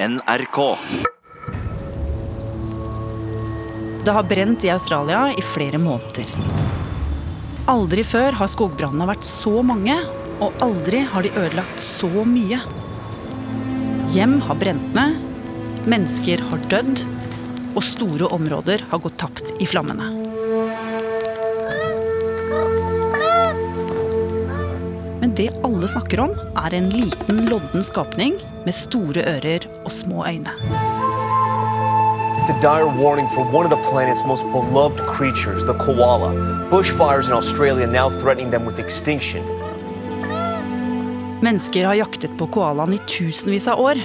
NRK. Det har brent i Australia i flere måneder. Aldri før har skogbrannene vært så mange, og aldri har de ødelagt så mye. Hjem har brent ned, mennesker har dødd, og store områder har gått tapt i flammene. Det alle snakker om, er en liten, lodden skapning med store ører og små øyne. The dire warning for one of the planet's most beloved creatures, the koala. Bushfires in Australia now threatening them with extinction. Mennesker har jaktet på koalaen i tusenvis av år.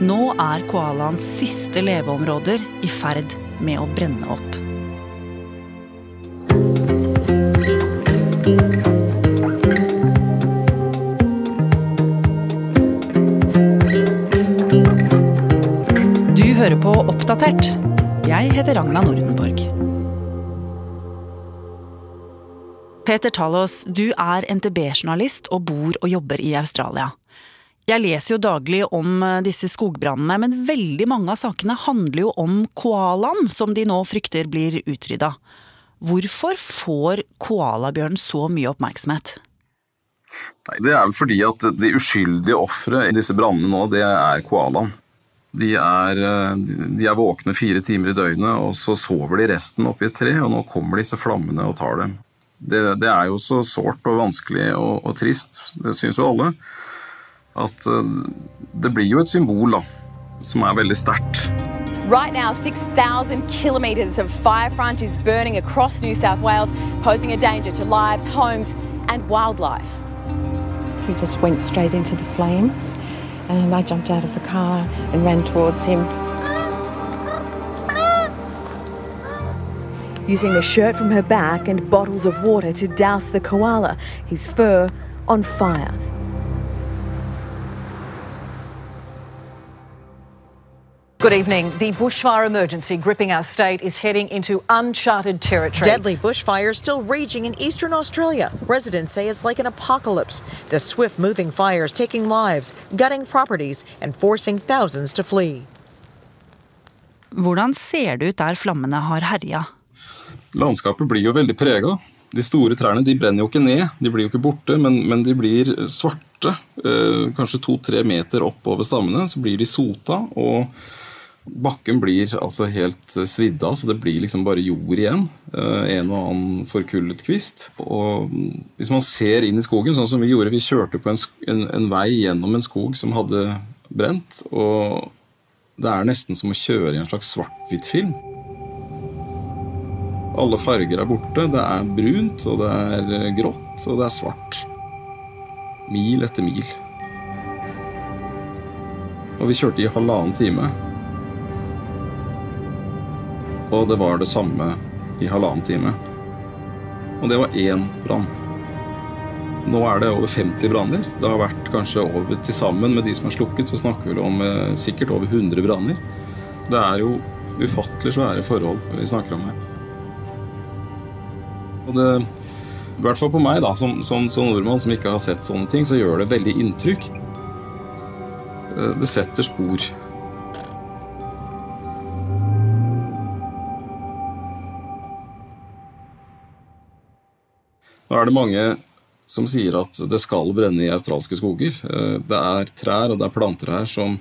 Nå er koalaens siste leveområder i ferd med å brenne opp. Oppdatert. Jeg heter Ragna Nordenborg. Peter Talos, du er NTB-journalist og bor og jobber i Australia. Jeg leser jo daglig om eh, disse skogbrannene, men veldig mange av sakene handler jo om koalaen, som de nå frykter blir utrydda. Hvorfor får koalabjørn så mye oppmerksomhet? Nei, Det er vel fordi at de uskyldige ofre i disse brannene nå, det er koalaen. De er, eh, de er våkne fire timer i døgnet, og så sover de resten oppi et tre, og nå kommer disse flammene og tar dem. Det, det er jo så sårt og vanskelig og, og trist, det syns jo alle, at eh, det blir jo et symbol da, som er veldig sterkt. Right now, 6,000 kilometres of fire front is burning across New South Wales, posing a danger to lives, homes, and wildlife. We just went straight into the flames, and I jumped out of the car and ran towards him. Using the shirt from her back and bottles of water to douse the koala, his fur on fire. Good evening. The bushfire emergency gripping our state is heading into uncharted territory. Deadly bushfires still raging in eastern Australia. Residents say it's like an apocalypse. The swift moving fires taking lives, gutting properties, and forcing thousands to flee. Hvordan ser det ut der flammene har herja? Landskapet blir jo veldig prega. De store trærne de brenner jo ikke ned, de blir jo ikke borte, men, men de blir svarte. Eh, kanskje to-tre meter oppover stammene, så blir de sota. og Bakken blir altså helt svidd av, så det blir liksom bare jord igjen. Eh, en og annen forkullet kvist. Og hvis man ser inn i skogen, sånn som vi gjorde Vi kjørte på en, en, en vei gjennom en skog som hadde brent. Og det er nesten som å kjøre i en slags svart-hvitt-film. Alle farger er borte. Det er brunt, og det er grått, og det er svart. Mil etter mil. Og vi kjørte i halvannen time. Og det var det samme i halvannen time. Og det var én brann. Nå er det over 50 branner. Det har vært kanskje over til sammen med de som er slukket, så snakker vi om eh, sikkert over 100 branner. Det er jo ufattelig svære forhold vi snakker om her. Og det, I hvert fall på meg, da, som, som, som nordmann som ikke har sett sånne ting, så gjør det veldig inntrykk. Eh, Det setter spor. Nå er det mange som sier at det skal brenne i australske skoger. Eh, Det er trær og det er planter her som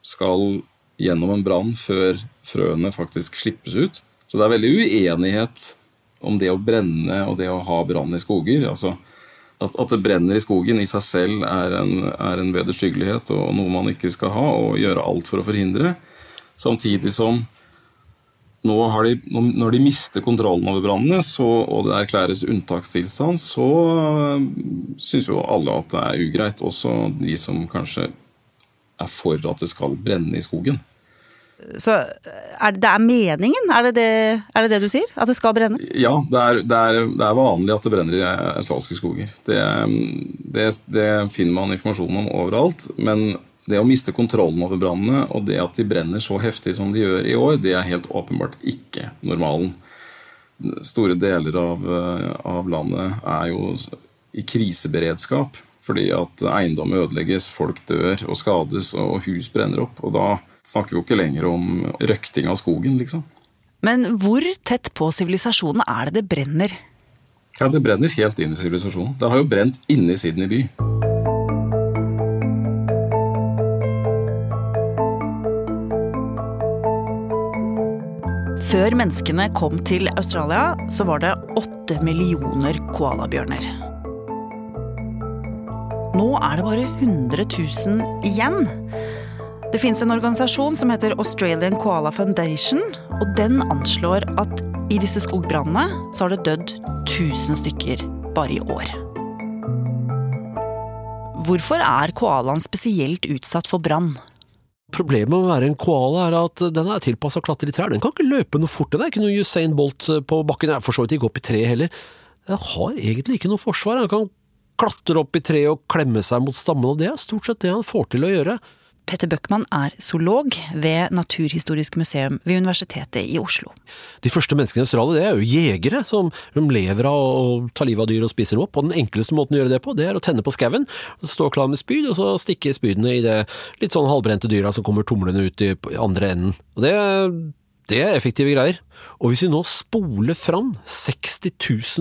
skal gjennom en brann før frøene faktisk slippes ut. Så det er veldig uenighet om det å brenne og det å ha brann i skoger. Altså, at, at det brenner i skogen i seg selv er en, er en vederstyggelighet og noe man ikke skal ha og gjøre alt for å forhindre. Samtidig som nå har de, når de mister kontrollen over brannene, og det erklæres unntakstilstand, så øh, syns jo alle at det er ugreit. Også de som kanskje er for at det skal brenne i skogen. Så er det, det er meningen? Er det det, er det det du sier? At det skal brenne? Ja, det er, det, er, det er vanlig at det brenner i australske skoger. Det, det, det finner man informasjon om overalt. Men det å miste kontrollen over brannene og det at de brenner så heftig som de gjør i år, det er helt åpenbart ikke normalen. Store deler av, av landet er jo i kriseberedskap Fordi at eiendom ødelegges, folk dør og skades, og hus brenner opp. Og da snakker vi jo ikke lenger om røkting av skogen, liksom. Men hvor tett på sivilisasjonen er det det brenner? Ja, Det brenner helt inn i sivilisasjonen. Det har jo brent inne i Sydney by. Før menneskene kom til Australia, så var det åtte millioner koalabjørner. Nå er det bare 100 000 igjen. Det fins en organisasjon som heter Australian Koala Foundation, og den anslår at i disse skogbrannene så har det dødd 1000 stykker bare i år. Hvorfor er koalaen spesielt utsatt for brann? Problemet med å være en koala er at den er tilpassa å klatre i trær. Den kan ikke løpe noe fort. Den er ikke noe Usain Bolt på bakken. Er for så vidt ikke opp i tre heller. Den har egentlig ikke noe forsvar. Den kan klatre opp i treet og klemme seg mot stammen, og det er stort sett det han får til å gjøre. Petter Bøckmann er zoolog ved Naturhistorisk museum ved Universitetet i Oslo. De første menneskene i Australia det er jo jegere, som lever av å ta livet av dyr og spiser dem opp. Og den enkleste måten å gjøre det på, det er å tenne på skauen, stå klar med spyd, og så stikke spydene i det litt sånn halvbrente dyra som kommer tumlende ut i andre enden. Og det, det er effektive greier. Og hvis vi nå spoler fram 60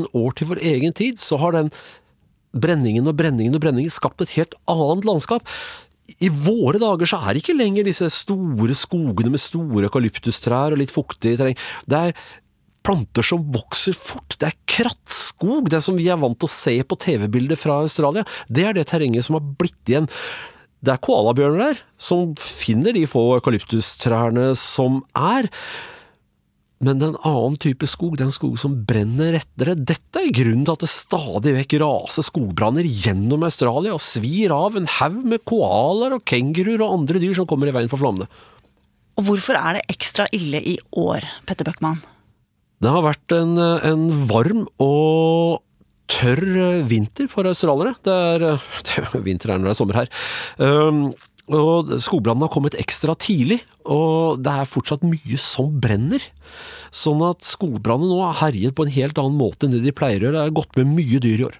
000 år til vår egen tid, så har den brenningen og brenningen og brenningen skapt et helt annet landskap i våre dager så er det ikke lenger disse store skogene med store eukalyptustrær og litt fuktig terreng. Det er planter som vokser fort. Det er krattskog, det som vi er vant til å se på TV-bilder fra Australia. Det er det terrenget som har blitt igjen. Det er koalabjørner der, som finner de få eukalyptustrærne som er. Men det er en annen type skog, det er en skog som brenner rettere. Dette er grunnen til at det stadig vekk raser skogbranner gjennom Australia og svir av en haug med koalaer og kenguruer og andre dyr som kommer i veien for flammene. Og hvorfor er det ekstra ille i år, Petter Bøckmann? Det har vært en, en varm og tørr vinter for australiere. Det er, det er vinter er når det er sommer her. Um, og Skogbrannen har kommet ekstra tidlig, og det er fortsatt mye som brenner. Sånn at skogbrannene nå har herjet på en helt annen måte enn det de pleier å gjøre. Det er gått med mye dyr i år.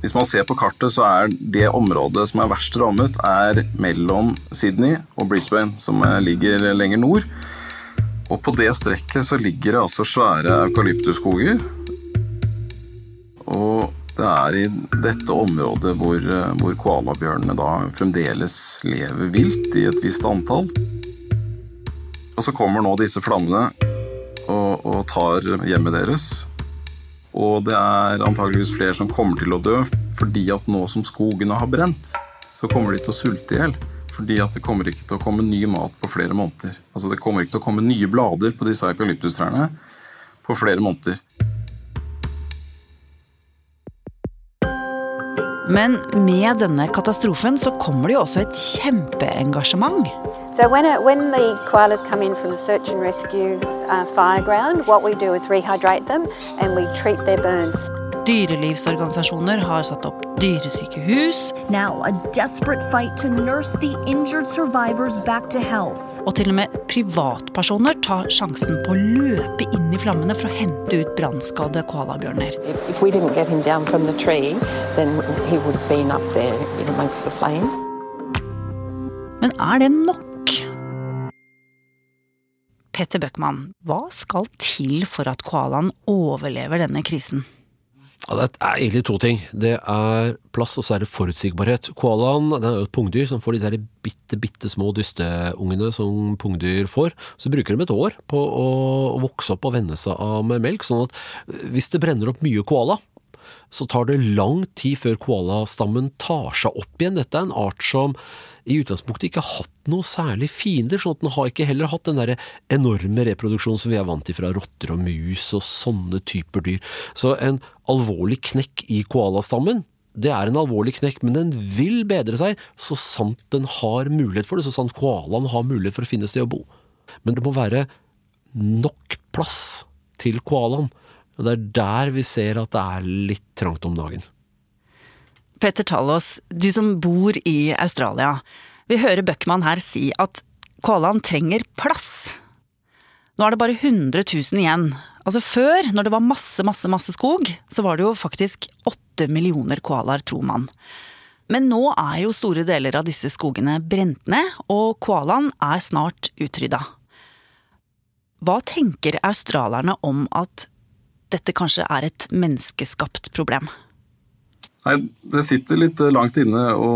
Hvis man ser på kartet, så er det området som er verst rammet, er mellom Sydney og Brisbane, som ligger lenger nord. Og på det strekket så ligger det altså svære eukalyptusskoger. Og det er i dette området hvor, hvor koalabjørnene da fremdeles lever vilt i et visst antall. Og så kommer nå disse flammene og, og tar hjemmet deres. Og det er antageligvis flere som kommer til å dø, fordi at nå som skogene har brent, så kommer de til å sulte i hjel. Fordi at det kommer ikke til å komme ny mat på flere måneder. Altså Det kommer ikke til å komme nye blader på disse eukalyptustrærne på flere måneder. Men med denne katastrofen så kommer det jo også et kjempeengasjement. So when, it, when koalas come in from search and rescue uh, fire ground, what rehydrate them and we treat their. Dyrelivsorganisasjoner har satt opp dyresykehus. Now a desperate fight to nurse the injured survivors back to. Og til og med privatpersoner tar sjansen på å løpe inn i flammene for å hente ut brannskadde koalabjørner. If, if we didn't get him down from the tree, then he would have been up there in amongst the flames. Men er det nok? Petter Bøckmann, hva skal til for at koalaen overlever denne krisen? Ja, det er egentlig to ting. Det er plass, og så er det forutsigbarhet. Koalaen er jo et pungdyr som får disse bitte, bitte små dysteungene som pungdyr får. Så bruker de et år på å vokse opp og venne seg av med melk. sånn at hvis det brenner opp mye koala, så tar det lang tid før koalastammen tar seg opp igjen. Dette er en art som i utgangspunktet ikke har hatt noe særlig fiender, sånn at den har ikke heller hatt den der enorme reproduksjonen som vi er vant til fra rotter og mus og sånne typer dyr. Så en alvorlig knekk i koalastammen, det er en alvorlig knekk, men den vil bedre seg så sant den har mulighet for det, så sant koalaen har mulighet for å finne sted å bo. Men det må være nok plass til koalaen. Og det er der vi ser at det er litt trangt om dagen. Petter Tallås, du som bor i Australia. Vi hører Bøckmann her si at koalaen trenger plass. Nå er det bare 100 000 igjen, Altså Før, når det var masse, masse, masse skog, så var det jo faktisk åtte millioner koalaer, tror man. Men nå er jo store deler av disse skogene brent ned, og koalaen er snart utrydda. Hva tenker australierne om at dette kanskje er et menneskeskapt problem? Nei, Det sitter litt langt inne å,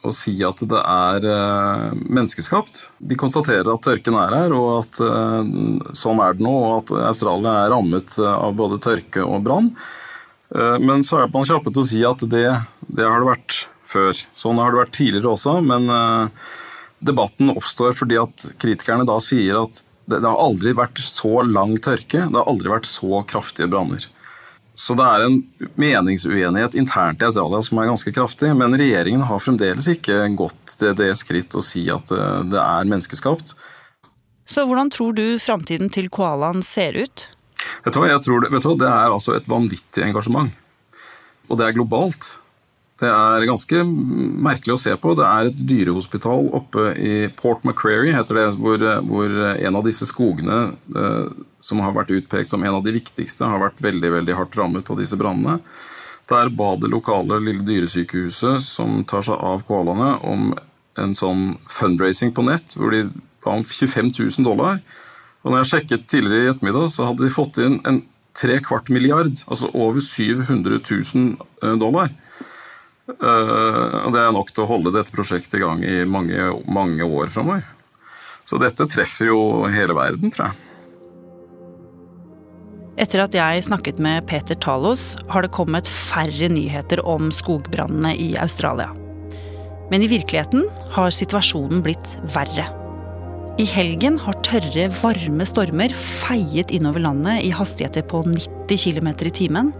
å si at det er eh, menneskeskapt. De konstaterer at tørken er her, og at eh, sånn er det nå, og at Australia er rammet av både tørke og brann. Eh, men så er man kjappe til å si at det, det, har det vært før. Sånn har det vært tidligere også, men debatten oppstår fordi at kritikerne da sier at det, det har aldri vært så lang tørke, det har aldri vært så kraftige branner. Så det er en meningsuenighet internt i Australia som er ganske kraftig. Men regjeringen har fremdeles ikke gått til det skritt å si at eh, det er menneskeskapt. Så hvordan tror du framtiden til koalaen ser ut? Vet du hva, jeg tror det, vet du hva, det er altså et vanvittig engasjement. Og det er globalt. Det er ganske merkelig å se på. Det er et dyrehospital oppe i Port Macquarie, heter det, hvor, hvor en av disse skogene eh, som har vært utpekt som en av de viktigste, har vært veldig veldig hardt rammet av disse brannene. Der ba det lokale lille dyresykehuset som tar seg av koalaene, om en sånn fundraising på nett, hvor de ba om 25 000 dollar. Og når jeg sjekket tidligere i ettermiddag, så hadde de fått inn en tre kvart milliard, altså over 700 000 dollar. Uh, det er nok til å holde dette prosjektet i gang i mange, mange år framover. Så dette treffer jo hele verden, tror jeg. Etter at jeg snakket med Peter Talos, har det kommet færre nyheter om skogbrannene i Australia. Men i virkeligheten har situasjonen blitt verre. I helgen har tørre, varme stormer feiet innover landet i hastigheter på 90 km i timen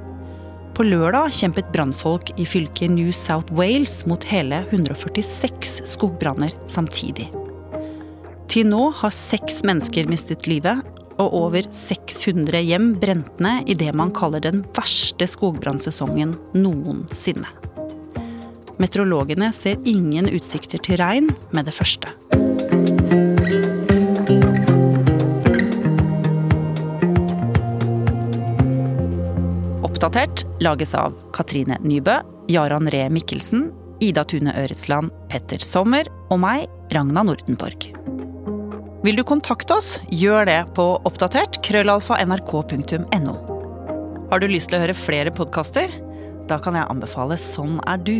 på lørdag kjempet brannfolk i fylket New South Wales mot hele 146 skogbranner samtidig. Til nå har seks mennesker mistet livet, og over 600 hjem brent ned i det man kaller den verste skogbrannsesongen noensinne. Meteorologene ser ingen utsikter til regn med det første. Oppdatert lages av Katrine Nybø, Jaran Ree Mikkelsen, Ida Tune Øretsland, Petter Sommer og meg, Ragna Nordenborg. Vil du kontakte oss, gjør det på oppdatert krøllalfa nrk.no. Har du lyst til å høre flere podkaster? Da kan jeg anbefale Sånn er du